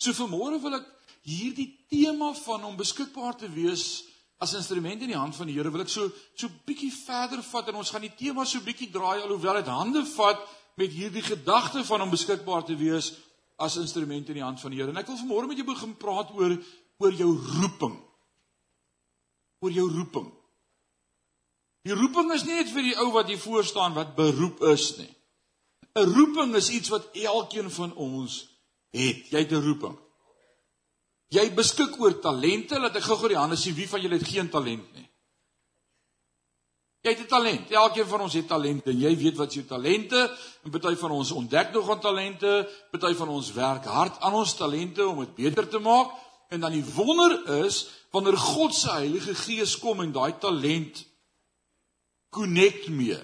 So vanmôre wil ek hierdie tema van om beskikbaar te wees as instrument in die hand van die Here wil ek so so bietjie verder vat en ons gaan die tema so bietjie draai alhoewel dit hande vat met hierdie gedagte van om beskikbaar te wees as instrument in die hand van die Here. En ek wil vanmôre met jou begin praat oor oor jou roeping. Oor jou roeping. Die roeping is nie net vir die ou wat hier voor staan wat beroep is nie. 'n Roeping is iets wat elkeen van ons het. Jy het 'n roeping. Jy beskik oor talente, laat ek gou-gou die hande sien wie van julle het geen talent nie. Jy het 'n talent. Elkeen van ons het talente. Jy weet wat jou talente, en party van ons ontdek nog aan talente, party van ons werk hard aan ons talente om dit beter te maak. En dan die wonder is wanneer God se Heilige Gees kom en daai talent connect mee.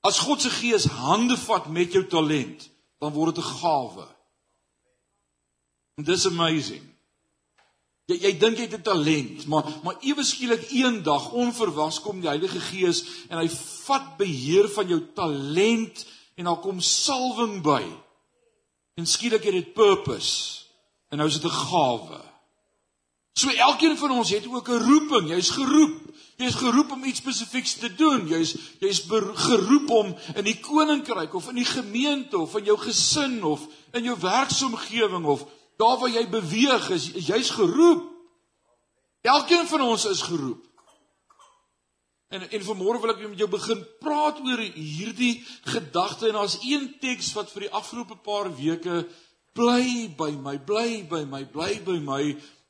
As God se Gees hande vat met jou talent, dan word dit 'n gawe. And this amazing. Jy jy dink jy het 'n talent, maar maar ewe skielik eendag onverwags kom die Heilige Gees en hy vat beheer van jou talent en daar kom salwing by. En skielik het dit purpose. En nou is dit 'n gawe. So elkeen van ons het ook 'n roeping. Jy's geroep. Jy's geroep om iets spesifieks te doen. Jy's jy's geroep om in die koninkryk of in die gemeente of in jou gesin of in jou werksomgewing of Daar waar jy beweeg is jy's geroep. Elkeen van ons is geroep. En en vanmôre wil ek met jou begin praat oor hierdie gedagte en daar's een teks wat vir die afgelope paar weke bly by my, bly by my, bly by my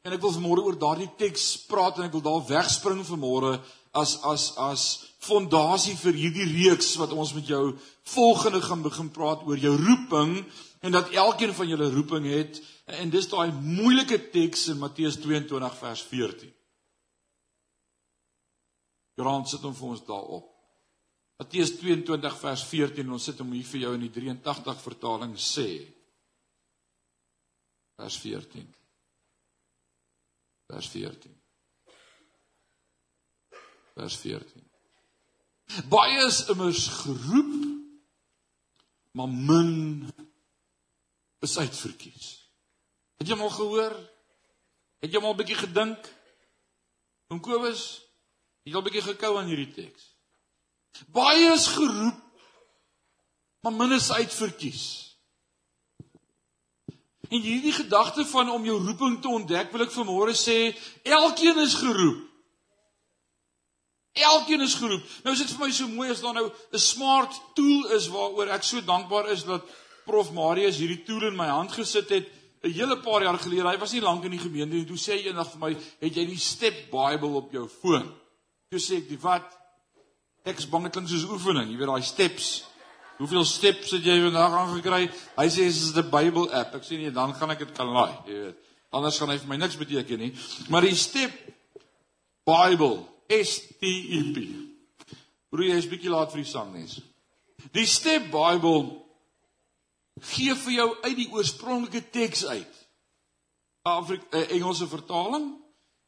en ek wil vanmôre oor daardie teks praat en ek wil daar wegspring vanmôre as as as fondasie vir hierdie reeks wat ons met jou volgende gaan begin praat oor jou roeping en dat elkeen van julle roeping het En dis daai moeilike teks in Matteus 22 vers 14. Grant sit hom vir ons daarop. Matteus 22 vers 14 en ons sit hom hier vir jou in die 83 vertaling sê. Vers 14. Vers 14. Vers 14. Baie is immers geroep, maar min is uitverkies. Het jy hom al gehoor? Het jy hom al bietjie gedink? Oom Kobus, het jy al 'n bietjie gekou aan hierdie teks? Baie is geroep, maar min is uitverkies. En hierdie gedagte van om jou roeping te ontdek, wil ek vanmôre sê, elkeen is geroep. Elkeen is geroep. Nou is dit vir my so mooi as daar nou 'n smart tool is waaroor ek so dankbaar is dat Prof Marius hierdie tool in my hand gesit het 'n hele paar jaar gelede, hy was nie lank in die gemeente nie, toe sê hy eendag vir my, "Het jy die Step Bible op jou foon?" Toe sê ek, "Die wat?" Ek is bang dit klink soos oefening, jy weet daai steps. Hoeveel steps het jy vandag aangekry? Hy sê dis 'n Bible app. Ek sê nee, dan gaan ek dit kan laai, jy weet. Anders gaan hy vir my niks beteken nie. Maar die Step Bible, S T E P. Broer, jy is bietjie laat vir die sangnes. Die Step Bible gee vir jou uit die oorspronklike teks uit. Afrika uh, Engelse vertaling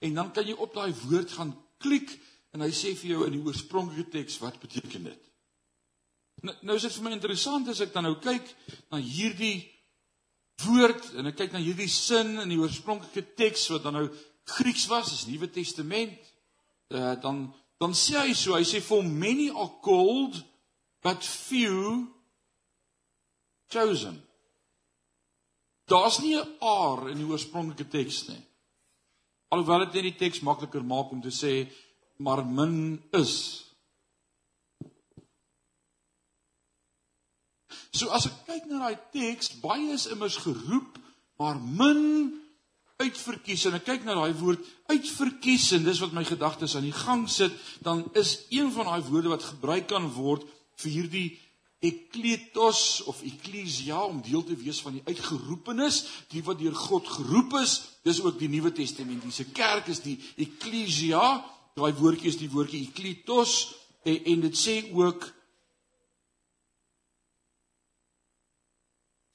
en dan kan jy op daai woord gaan klik en hy sê vir jou in die oorspronklike teks wat beteken dit. Nou, nou is dit vir my interessant as ek dan nou kyk na hierdie woord en ek kyk na hierdie sin in die oorspronklike teks wat dan nou Grieks was, is Nuwe Testament. Uh dan dan sê hy so, hy sê for many are called but few chosen. Daar's nie 'n r in die oorspronklike teks nie. Alhoewel dit net die teks makliker maak om te sê maar min is. So as ek kyk na daai teks, baie is immers geroep, maar min uitverkies en ek kyk na daai woord uitverkies en dis wat my gedagtes aan die gang sit, dan is een van daai woorde wat gebruik kan word vir hierdie ekletos of eklesia om deel te wees van die uitgeroepenes, die wat deur God geroep is. Dis ook die Nuwe Testamentiese kerk is die eklesia. Daai woordjie is die woordjie ekletos en, en dit sê ook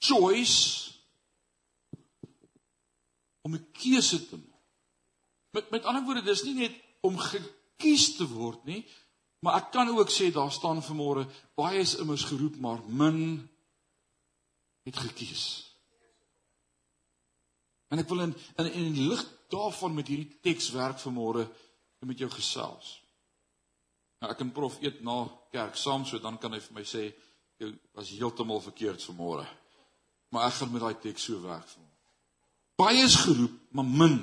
choice om 'n keuse te maak. Met met ander woorde, dis nie net om gekies te word nie, Maar ek kan ook sê daar staan vanmôre baie is immers geroep maar min het gekies. En ek wil in in, in die lig daarvan met hierdie teks werk vanmôre met jou gesels. Nou ek en prof eet na kerk saam, so dan kan hy vir my sê jy was heeltemal verkeerd vanmôre. Maar ek gaan met daai teks so werk vanmôre. Baie is geroep, maar min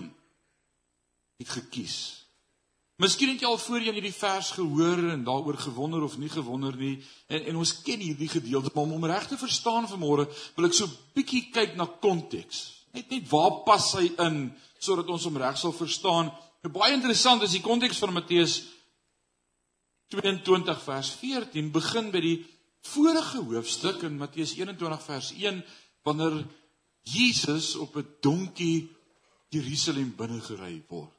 het gekies. Miskien het jy al voorheen hierdie vers gehoor en daaroor gewonder of nie gewonder nie. En en ons ken hierdie gedeelte, maar om om reg te verstaan vanmôre, wil ek so bietjie kyk na konteks. Net net waar pas hy in sodat ons hom reg sal verstaan. Nou baie interessant is die konteks van Matteus 22 vers 14 begin by die vorige hoofstuk in Matteus 21 vers 1 wanneer Jesus op 'n donkie Jerusalem binne gery word.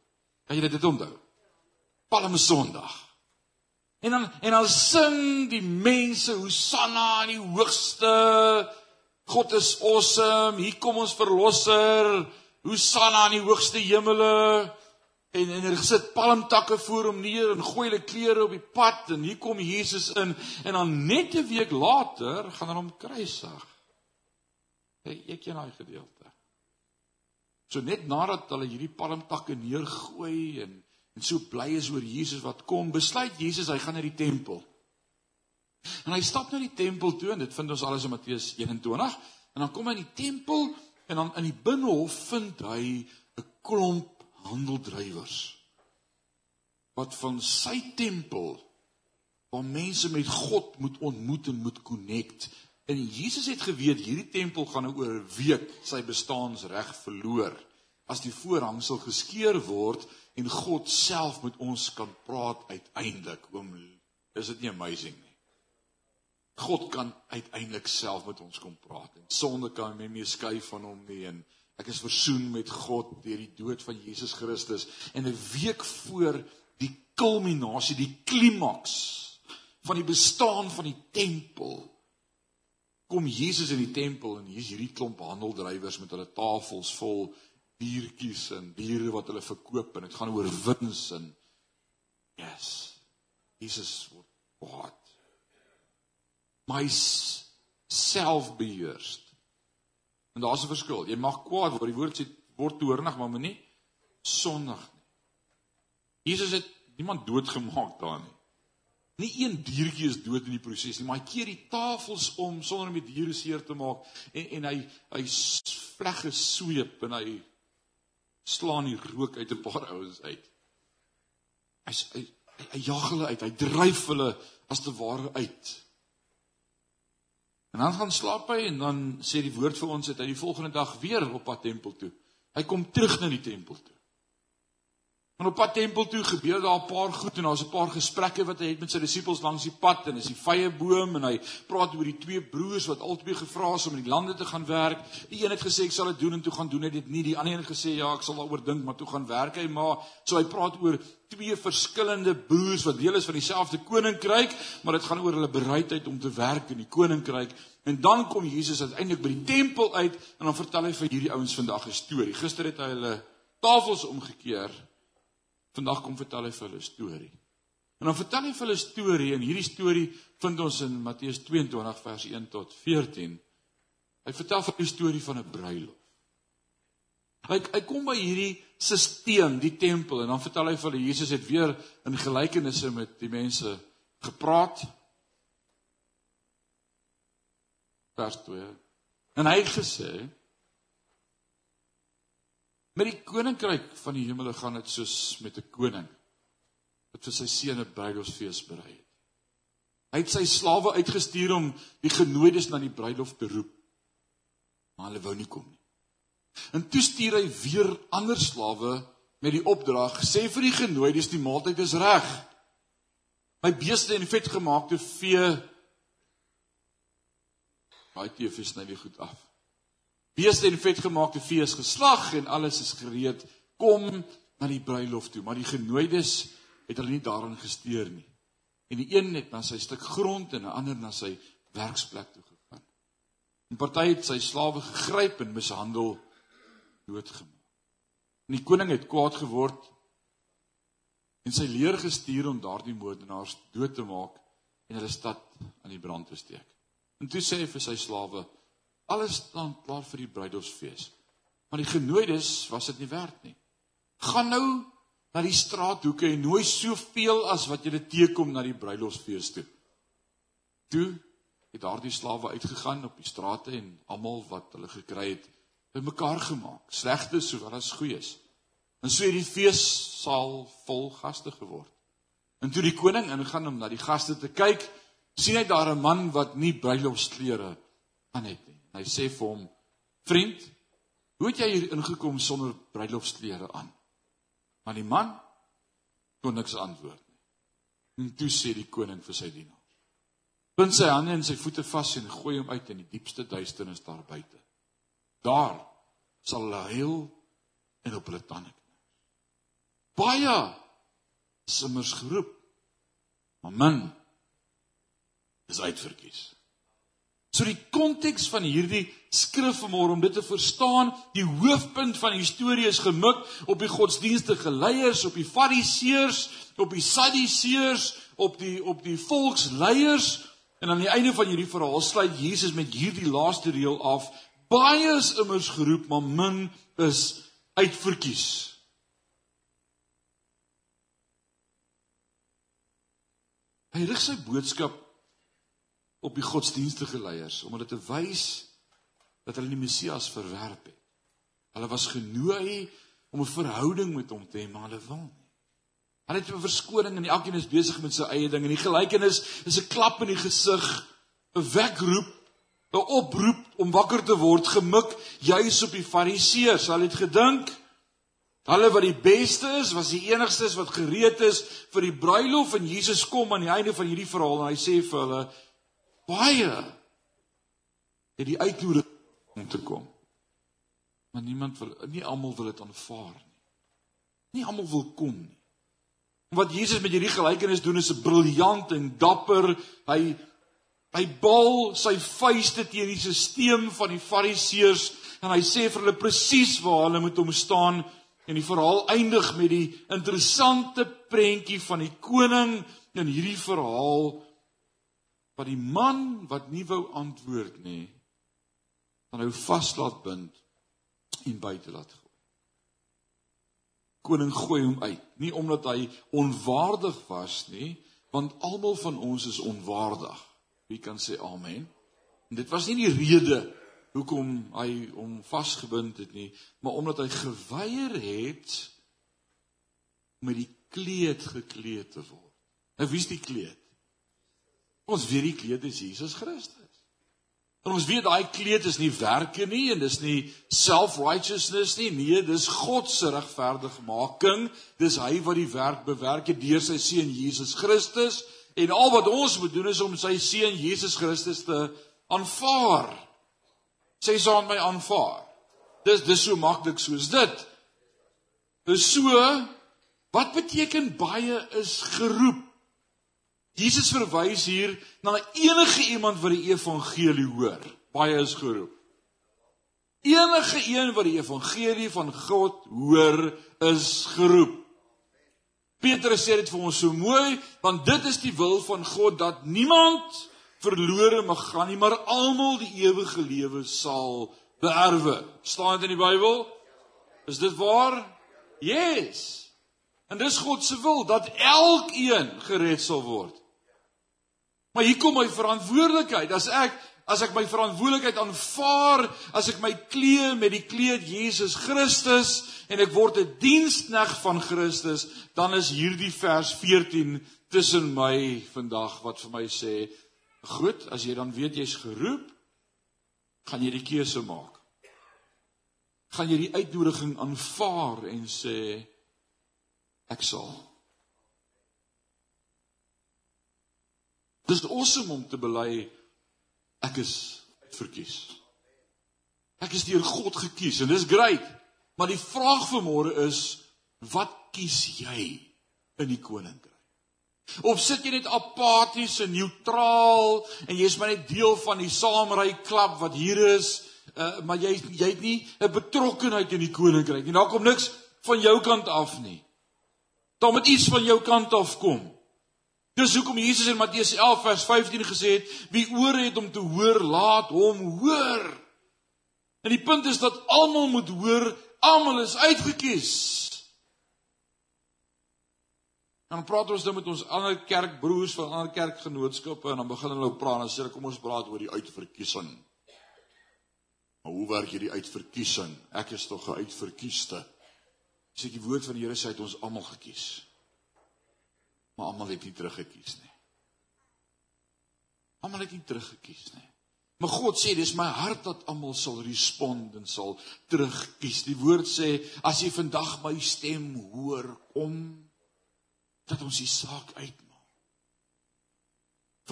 Kan jy dit onthou? Palm Sondag. En dan en dan sing die mense Hosanna in die hoogste. God is awesome. Hier kom ons verlosser. Hosanna in die hoogste hemele. En en hulle sit palmtakke voor hom neer en gooi hulle klere op die pad en hier kom Jesus in en dan net 'n week later gaan hulle hom kruisig. Hey, ek ken daai gedeelte. So net nadat hulle hierdie palmtakke neergooi en en so bly is oor Jesus wat kom, besluit Jesus hy gaan na die tempel. En hy stap na die tempel toe en dit vind ons alles in Matteus 21 en dan kom hy in die tempel en dan in die binnehof vind hy 'n klomp handeldrywers wat van sy tempel waar mense met God moet ontmoet en moet connect. En Jesus het geweet hierdie tempel gaan nou oor 'n week sy bestaansreg verloor as die voorhangsel geskeur word en God self met ons kan praat uiteindelik. Oom, is dit nie amazing nie? God kan uiteindelik self met ons kom praat. En sonde kan my nie skei van hom nie en ek is versoen met God deur die dood van Jesus Christus en 'n week voor die kulminasie, die klimaks van die bestaan van die tempel kom Jesus in die tempel en hier's hierdie klomp handeldrywers met hulle tafels vol biertjies en biere wat hulle verkoop en dit gaan oor wins en yes Jesus word kwaad. My selfbeheerst. En daar's 'n verskil. Jy mag kwaad word die woord sê word toornig maar moenie sondig nie. Jesus het niemand doodgemaak daar nie Nie een diertjie is dood in die proses nie, maar hy keer die tafels om sonder om die diere seer te maak en en hy hy vleg gesweep en hy slaan die rook uit 'n paar ouens uit. Hy hy, hy jaag hulle uit, hy dryf hulle as te ware uit. En dan gaan slaap hy en dan sê die woord vir ons dat hy die volgende dag weer op pad tempel toe. Hy kom terug na die tempel toe. En op pad tempel toe gebeur daar 'n paar goed en daar's 'n paar gesprekke wat hy het met sy disippels langs die pad en is die vrye boom en hy praat oor die twee broers wat albei gevra is om in die lande te gaan werk. Die een het gesê ek sal dit doen en toe gaan doen hy dit nie. Die ander een het gesê ja, ek sal daaroor dink, maar toe gaan werk hy maar. So hy praat oor twee verskillende broers wat deel is van dieselfde koninkryk, maar dit gaan oor hulle bereidheid om te werk in die koninkryk. En dan kom Jesus uiteindelik by die tempel uit en dan vertel hy vir hierdie ouens vandag 'n storie. Gister het hy hulle tafels omgekeer Vandag kom vertel hy vir hulle 'n storie. En dan vertel hy vir hulle 'n storie en hierdie storie vind ons in Matteus 22 vers 1 tot 14. Hy vertel vir 'n storie van 'n bruilof. Hy hy kom by hierdie sisteem, die tempel en dan vertel hy vir hulle Jesus het weer in gelykenisse met die mense gepraat. Vers 2. En hy het gesê Met die koninkryk van die hemele gaan dit soos met 'n koning wat vir sy seun 'n bruilofsfees berei het. Hy het sy slawe uitgestuur om die genooides na die bruilof te roep. Maar hulle wou nie kom nie. En toe stuur hy weer ander slawe met die opdrag: "Sê vir die genooides die maaltyd is reg. My beeste en vetgemaakte vee Baie teef is nou weer goed af. Beeste en vetgemaakte vee is geslag en alles is gereed. Kom na die bruilof toe, maar die genooides het hulle nie daarin gesteer nie. En die een het na sy stuk grond en 'n ander na sy werksplek toe gegaan. En party het sy slawe gegryp en mishandel doodgemaak. En die koning het kwaad geword en sy leer gestuur om daardie moordenaars dood te maak en hulle stad aan die brand te steek. En toe sê hy vir sy slawe: Alles staan klaar vir die bruidofsfees. Maar die genooides was dit nie werd nie. Gaan nou na die straathoeke en nooi soveel as wat jy teekom na die bruilofsfees toe. Toe het daardie slawe uitgegaan op die strate en almal wat hulle gekry het bymekaar gemaak, slegtes sowel as goeies. En so het die feessaal vol gaste geword. En toe die koning ingaan om na die gaste te kyk, sien hy daar 'n man wat nie bruilofsklere aan het nie. Hy sê vir hom: "Vriend, hoe het jy hier ingekom sonder bruilofsklere aan?" Maar die man kon niks antwoord nie. En toe sê die koning vir sy dienaar: "Bind sy hande en sy voete vas en gooi hom uit in die diepste duisternis daar buite. Daar sal hulle huil en op hulle tande knars. Baie simmers geroep, maar min is uitverkies." So die konteks van hierdie skrif vanmôre om dit te verstaan, die hoofpunt van die storie is gemik op die godsdienstige leiers, op die fariseërs, op die sadduseërs, op die op die volksleiers en aan die einde van hierdie verhaal sluit Jesus met hierdie laaste reël af: Baie is immers geroep, maar min is uitverkies. Hy rig sy boodskap op die godsdienstige leiers om hulle te wys dat hulle die Messias verwerp het. Hulle was genooi om 'n verhouding met hom te hê, maar hulle wil nie. Hulle het 'n verskoning en elkeen is besig met sy eie ding en die gelykenis is 'n klap in die gesig, 'n wekroep, 'n oproep om wakker te word, gemik juis op die Fariseërs. Hulle het gedink hulle wat die beste is, was die enigstes wat gereed is vir die bruilof en Jesus kom aan die einde van hierdie verhaal en hy sê vir hulle baie het die uitnodiging om te kom. Maar niemand wil nie almal wil dit aanvaar nie. Nie almal wil kom nie. Wat Jesus met hierdie gelykenis doen is 'n briljant en dapper. Hy hy bal sy vuiste teen die stelsel van die Fariseërs en hy sê vir hulle presies waar hulle moet om staan en die verhaal eindig met die interessante prentjie van die koning in hierdie verhaal wat die man wat nie wou antwoord nie dan hou vas laat bind en buite laat gooi. Koning gooi hom uit, nie omdat hy onwaardig was nie, want almal van ons is onwaardig. Wie kan sê amen? En dit was nie die rede hoekom hy hom vasgebind het nie, maar omdat hy geweier het om met die kleed gekleed te word. Nou wie's die kleed? Ons weet die kleed is Jesus Christus. En ons weet daai kleed is nie werke nie en dis nie self-righteousness nie. Nee, dis God se regverdigmaking. Dis hy wat die werk bewerk het deur sy seun Jesus Christus en al wat ons moet doen is om sy seun Jesus Christus te aanvaar. Sê saam my aanvaar. Dis dis so maklik soos dit. Dis so wat beteken baie is geroep Jesus verwys hier na enige iemand wat die evangelie hoor. Baie is geroep. Enige een wat die evangelie van God hoor, is geroep. Petrus sê dit vir ons so mooi, want dit is die wil van God dat niemand verlore mag gaan nie, maar almal die ewige lewe sal beerwe. Staan dit in die Bybel? Is dit waar? Yes. En dis God se wil dat elkeen gered sal word. Maar hier kom my verantwoordelikheid. As ek as ek my verantwoordelikheid aanvaar, as ek my klee met die kleed Jesus Christus en ek word 'n dienskneg van Christus, dan is hierdie vers 14 tussen my vandag wat vir my sê, goed, as jy dan weet jy's geroep, gaan jy die keuse maak. Gaan jy die uitnodiging aanvaar en sê ek sal Dis awesome om te bely ek is verkies. Ek is deur God gekies en dis great. Maar die vraag vir môre is wat kies jy in die koninkryk? Of sit jy net apaties en neutraal en jy's maar net deel van die saamry klub wat hier is, uh, maar jy jy het nie 'n betrokkeheid in die koninkryk nie. Daar kom niks van jou kant af nie. Daar moet iets van jou kant af kom. Dis hoekom Jesus in Matteus 11 vers 15 gesê het: "Wie ore het om te hoor, laat hom hoor." En die punt is dat almal moet hoor, almal is uitgekies. Dan praat ons dan met ons ander kerkbroers van ander kerkgenootskappe en dan begin hulle praat en sê kom ons praat oor die uitverkiesing. Maar hoe werk hierdie uitverkiesing? Ek is tog 'n uitverkiesde. Sê die woord van die Here sê hy het ons almal gekies. Maar almal het nie teruggekies nie. Almal het nie teruggekies nie. Maar God sê dis my hart dat almal sal respond en sal terugkies. Die woord sê as jy vandag my stem hoor, kom dat ons die saak uitmaak.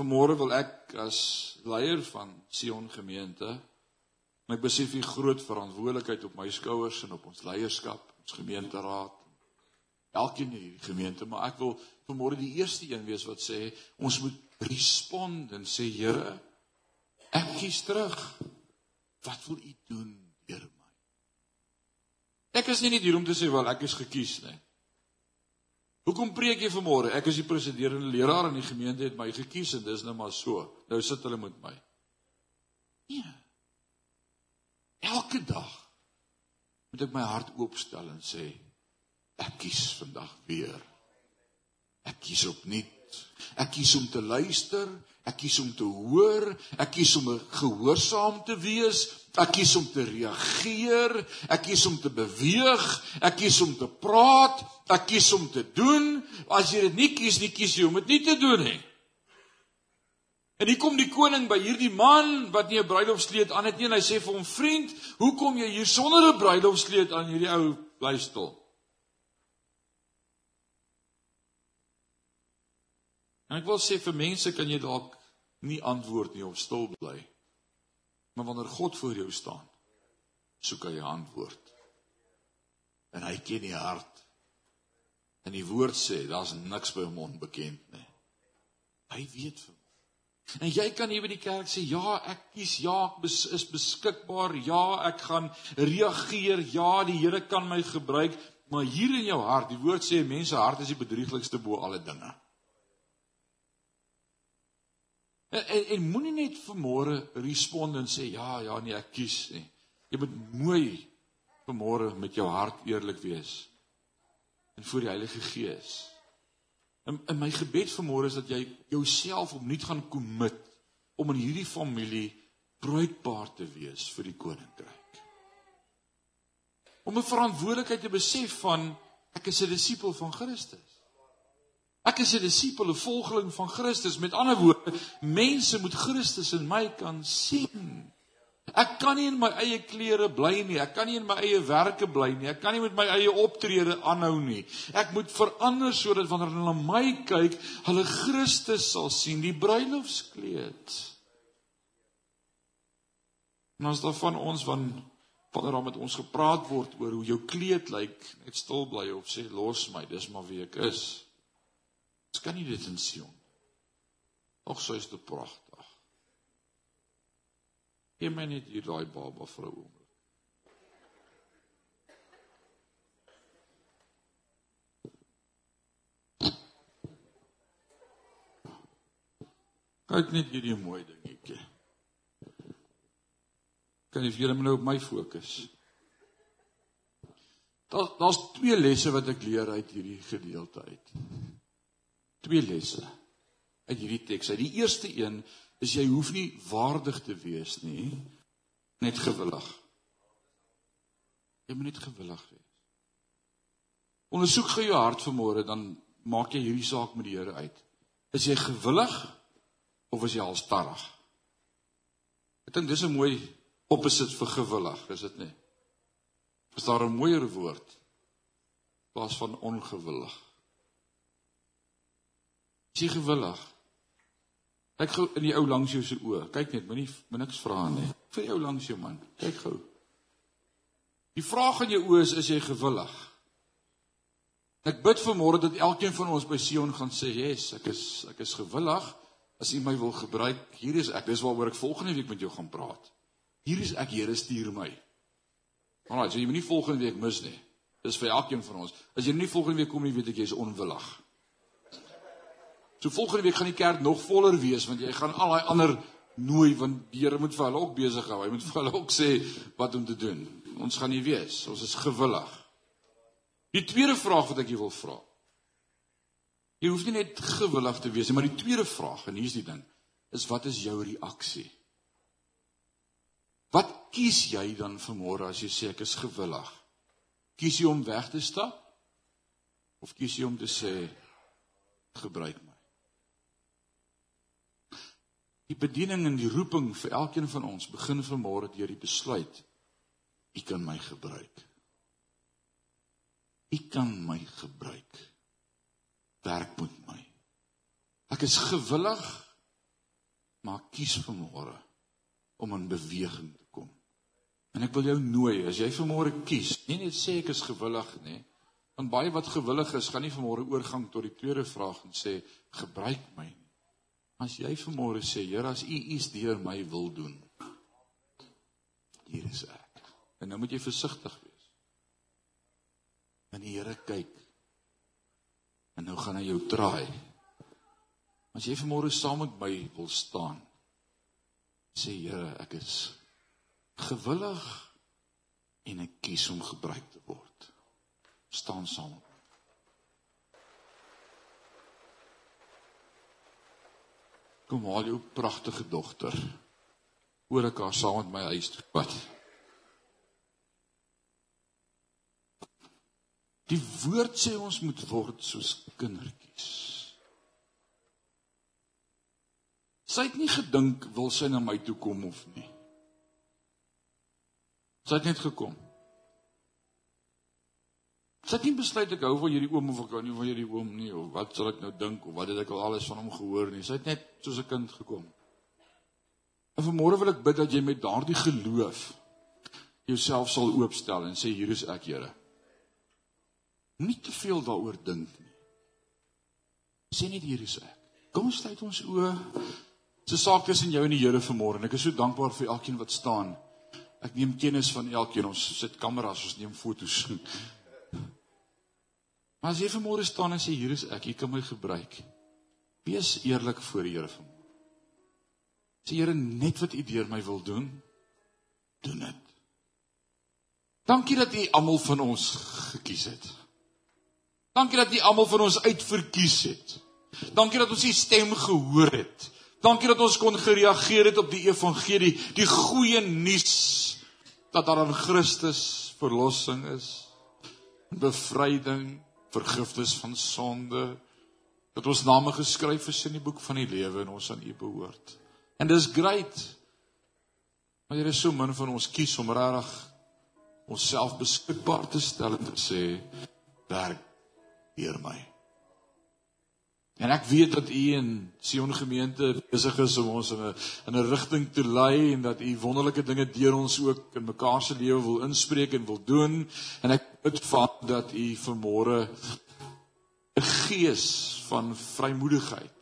Vanmôre wil ek as leier van Sion gemeente en ek besef die groot verantwoordelikheid op my skouers en op ons leierskap, ons gemeenteraad. Elkeen in hierdie gemeente, maar ek wil vanmôre die eerste een wees wat sê ons moet respond en sê Here Ek kies terug. Wat wil u doen deur my? Ek is nie net hier om te sê wel ek is gekies nie. Hoekom preek jy vanmôre? Ek is die presiderende leraar in die gemeente het my gekies en dis nou maar so. Nou sit hulle met my. Nee. Elke dag moet ek my hart oopstel en sê ek kies vandag weer. Ek kies opnuut. Ek kies om te luister, Ek kies om te hoor, ek kies om gehoorsaam te wees, ek kies om te reageer, ek kies om te beweeg, ek kies om te praat, ek kies om te doen. As jy dit nie kies nie, kies jy om dit nie te doen nie. En hier kom die koning by hierdie man wat nie 'n bruilofskleed aan het nie en hy sê vir hom: "Vriend, hoekom jy hier sonder 'n bruilofskleed aan hierdie ou blystoel?" En ek wil sê vir mense kan jy dalk nie antwoord nie of stil bly. Maar wanneer God voor jou staan, soek hy 'n antwoord. En hy ken die hart. En die woord sê, daar's niks by hom onbekend nie. Hy weet vir En jy kan hier by die kerk sê ja, ek kies ja, ek bes, is beskikbaar. Ja, ek gaan reageer. Ja, die Here kan my gebruik, maar hier in jou hart, die woord sê mense hart is die bedrieglikste bo alle dinge. En en, en moenie net vanmôre respond en sê ja, ja, nee, ek kies nie. Jy moet mooi vanmôre met jou hart eerlik wees. En voor die Heilige Gees. In in my gebed vanmôre is dat jy jouself opnuut gaan commit om in hierdie familie bruikbaar te wees vir die koninkryk. Om 'n verantwoordelikheid te besef van ek is 'n disipel van Christus. Ek is 'n disipel, 'n volgeling van Christus. Met ander woorde, mense moet Christus in my kan sien. Ek kan nie in my eie klere bly nie. Ek kan nie in my eie werke bly nie. Ek kan nie met my eie optrede aanhou nie. Ek moet verander sodat wanneer hulle na my kyk, hulle Christus sal sien, die bruilofskleed. En as daar van ons van wanneer daar met ons gepraat word oor hoe jou kleed lyk, net stil bly of sê los my, dis maar wie ek is. Ons kan nie dit in Sion. Och, so is dit pragtig. Gee my net hier daai baba vrou om. Kyk net hierdie mooi dingetjie. Kan jy vir julle nou op my fokus? Daar daar's twee lesse wat ek leer uit hierdie gedeelte uit twee lesse uit hierdie teks. Die eerste een is jy hoef nie waardig te wees nie, net gewillig. Jy moet net gewillig wees. Ondersoek gou jou hart vanmôre dan maak jy hierdie saak met die Here uit. Is jy gewillig of is jy halstarrig? Ek dink dis 'n mooi opposite vir gewillig, is dit nie? Is daar 'n mooier woord? Plaas van ongewillig. Is jy gewillig? Kyk gou in die ou langs jou se oë. Kyk net, moenie min niks vra nie. Vir jou langs jou man. Kyk gou. Die vraag in jou oë is is jy gewillig? Ek bid vanmôre dat elkeen van ons by Sion gaan sê, "Yes, ek is ek is gewillig as U my wil gebruik. Hier is ek. Dis waaroor ek volgende week met jou gaan praat. Hier is ek, Here, stuur my." Alraai, so jy moenie volgende week mis nie. Dis vir elkeen van ons. As jy nie volgende week kom nie, weet ek jy is onwillig. So volgende week gaan die kerk nog voller wees want jy gaan al daai ander nooi want die Here moet vir hulle ook besig hou. Hy moet vir hulle ook sê wat om te doen. Ons gaan nie wees. Ons is gewillig. Die tweede vraag wat ek jou wil vra. Jy hoef nie net gewillig te wees nie, maar die tweede vraag en hier's die ding, is wat is jou reaksie? Wat kies jy dan vanmôre as jy sê ek is gewillig? Kies jy om weg te stap? Of kies jy om te sê gebruik my? Die bediening en die roeping vir elkeen van ons begin vanmôre deur die besluit: U kan my gebruik. U kan my gebruik. Werk met my. Ek is gewillig, maar kies vanmôre om in beweging te kom. En ek wil jou nooi, as jy vanmôre kies, nie net sê ek is gewillig nie, want baie wat gewillig is, gaan nie vanmôre oorgang tot die tweede vraag en sê gebruik my nie. As jy vanmôre sê, Here, as U iets deur my wil doen, hier is ek. En nou moet jy versigtig wees. Want die Here kyk. En nou gaan hy jou draai. As jy vanmôre saam met my wil staan, sê Here, ek is gewillig en ek kies om gebruik te word. staan saam. Kom haal jou pragtige dogter. Oor ek haar saam met my huis toe pad. Die woord sê ons moet word soos kindertjies. Sy het nie gedink wil sy na my toe kom of nie. Sy het net gekom. Sy het nie besluit ek hou van hierdie oom of ek hou nie van hierdie oom nie of wat sal ek nou dink of wat het ek al alles van hom gehoor nie. Sy het net soos 'n kind gekom. En vanmôre wil ek bid dat jy met daardie geloof jouself sal oopstel en sê hier is ek, Here. Nie te veel daaroor dink nie. Sê net hier is ek. Kom ons sluit ons oë. Dis 'n saak tussen jou en die Here vanmôre en ek is so dankbaar vir elkeen wat staan. Ek neem kennis van elkeen. Ons sit kameras, ons neem fotos. Maar as jy vanmôre staan en sê hier is ek, jy kan my gebruik. Wees eerlik voor die Here vanmôre. Sê Here, net wat U deur my wil doen, doen dit. Dankie dat U almal van ons gekies het. Dankie dat U almal van ons uitverkies het. Dankie dat ons U stem gehoor het. Dankie dat ons kon gereageer het op die evangelie, die goeie nuus dat daar in Christus verlossing is, bevryding, vergifnis van sonde, dat ons name geskryf is in die boek van die lewe en ons aan U behoort. En dis great. Maar hier is so min van ons kies om regtig onsself beskikbaar te stel en te sê werk deur my. En ek weet dat u in Sion gemeente besig is om ons in 'n in 'n rigting te lei en dat u wonderlike dinge deur ons ook in mekaar se lewe wil inspreek en wil doen. En ek bid van dat u vanmôre 'n gees van vrymoedigheid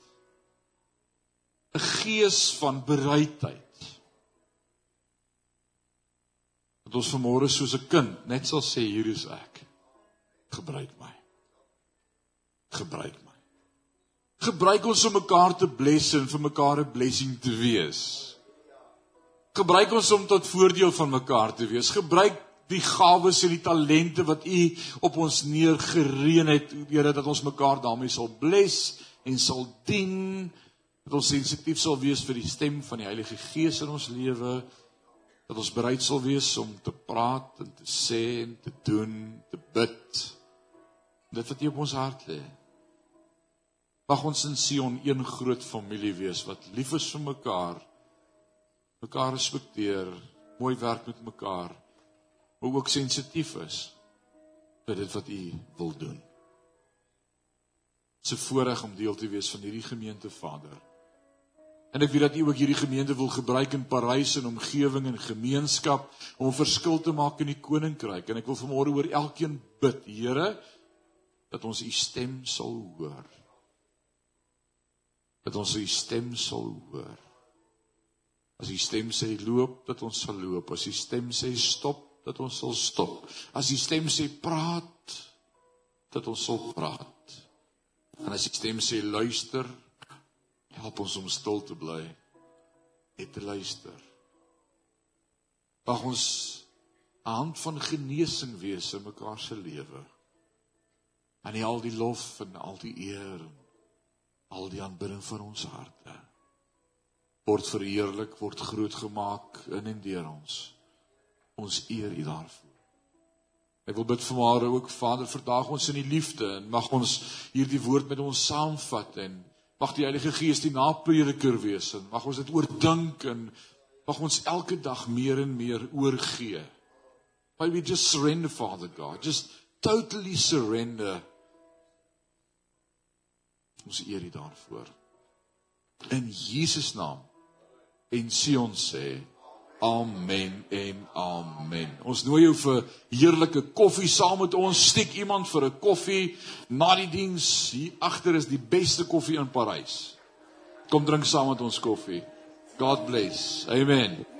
'n gees van bereidheid dat ons vanmôre soos 'n kind net sal sê hier is ek. Gebruik my. Gebruik my gebruik ons om mekaar te bless en vir mekaar 'n blessing te wees. Gebruik ons om tot voordeel van mekaar te wees. Gebruik die gawes en die talente wat U op ons neergereën het, Here, dat ons mekaar daarmee sal bless en sal dien. Dat ons sensitief sal wees vir die stem van die Heilige Gees in ons lewe. Dat ons bereid sal wees om te praat en te sê en te doen, te bid. Dit wat U op ons hart lê. Mag ons in Sion een groot familie wees wat lief is vir mekaar, mekaar respekteer, mooi werk met mekaar, maar ook sensitief is vir dit wat U wil doen. Dit is 'n voorreg om deel te wees van hierdie gemeente, Vader. En ek weet dat U ook hierdie gemeente wil gebruik in Parys en omgewing en gemeenskap om 'n verskil te maak in die koninkryk. En ek wil vanmôre oor elkeen bid, Here, dat ons U stem sal hoor dat ons sy stem sal hoor. As die stem sê loop, dat ons sal loop. As die stem sê stop, dat ons sal stop. As die stem sê praat, dat ons sal praat. En as die stem sê luister, help ons om stil te bly. net te luister. Mag ons 'n hand van genesing wees in mekaar se lewe. En nie al die lof en al die eer en al die aanbidding van ons harte word verheerlik, word groot gemaak in en deur ons. Ons eer U daarvoor. Ek wil bid vanmôre ook Vader, verdaag ons in die liefde en mag ons hierdie woord met ons saamvat en mag die Heilige Gees die naprediker wees en mag ons dit oordink en mag ons elke dag meer en meer oorgee. May we just surrender Father God, just totally surrender. Ons eer U daarvoor. In Jesus naam en Sion sê amen en amen. Ons nooi jou vir heerlike koffie saam met ons. Stiek iemand vir 'n koffie na die diens. Hier agter is die beste koffie in Parys. Kom drink saam met ons koffie. God bless. Amen.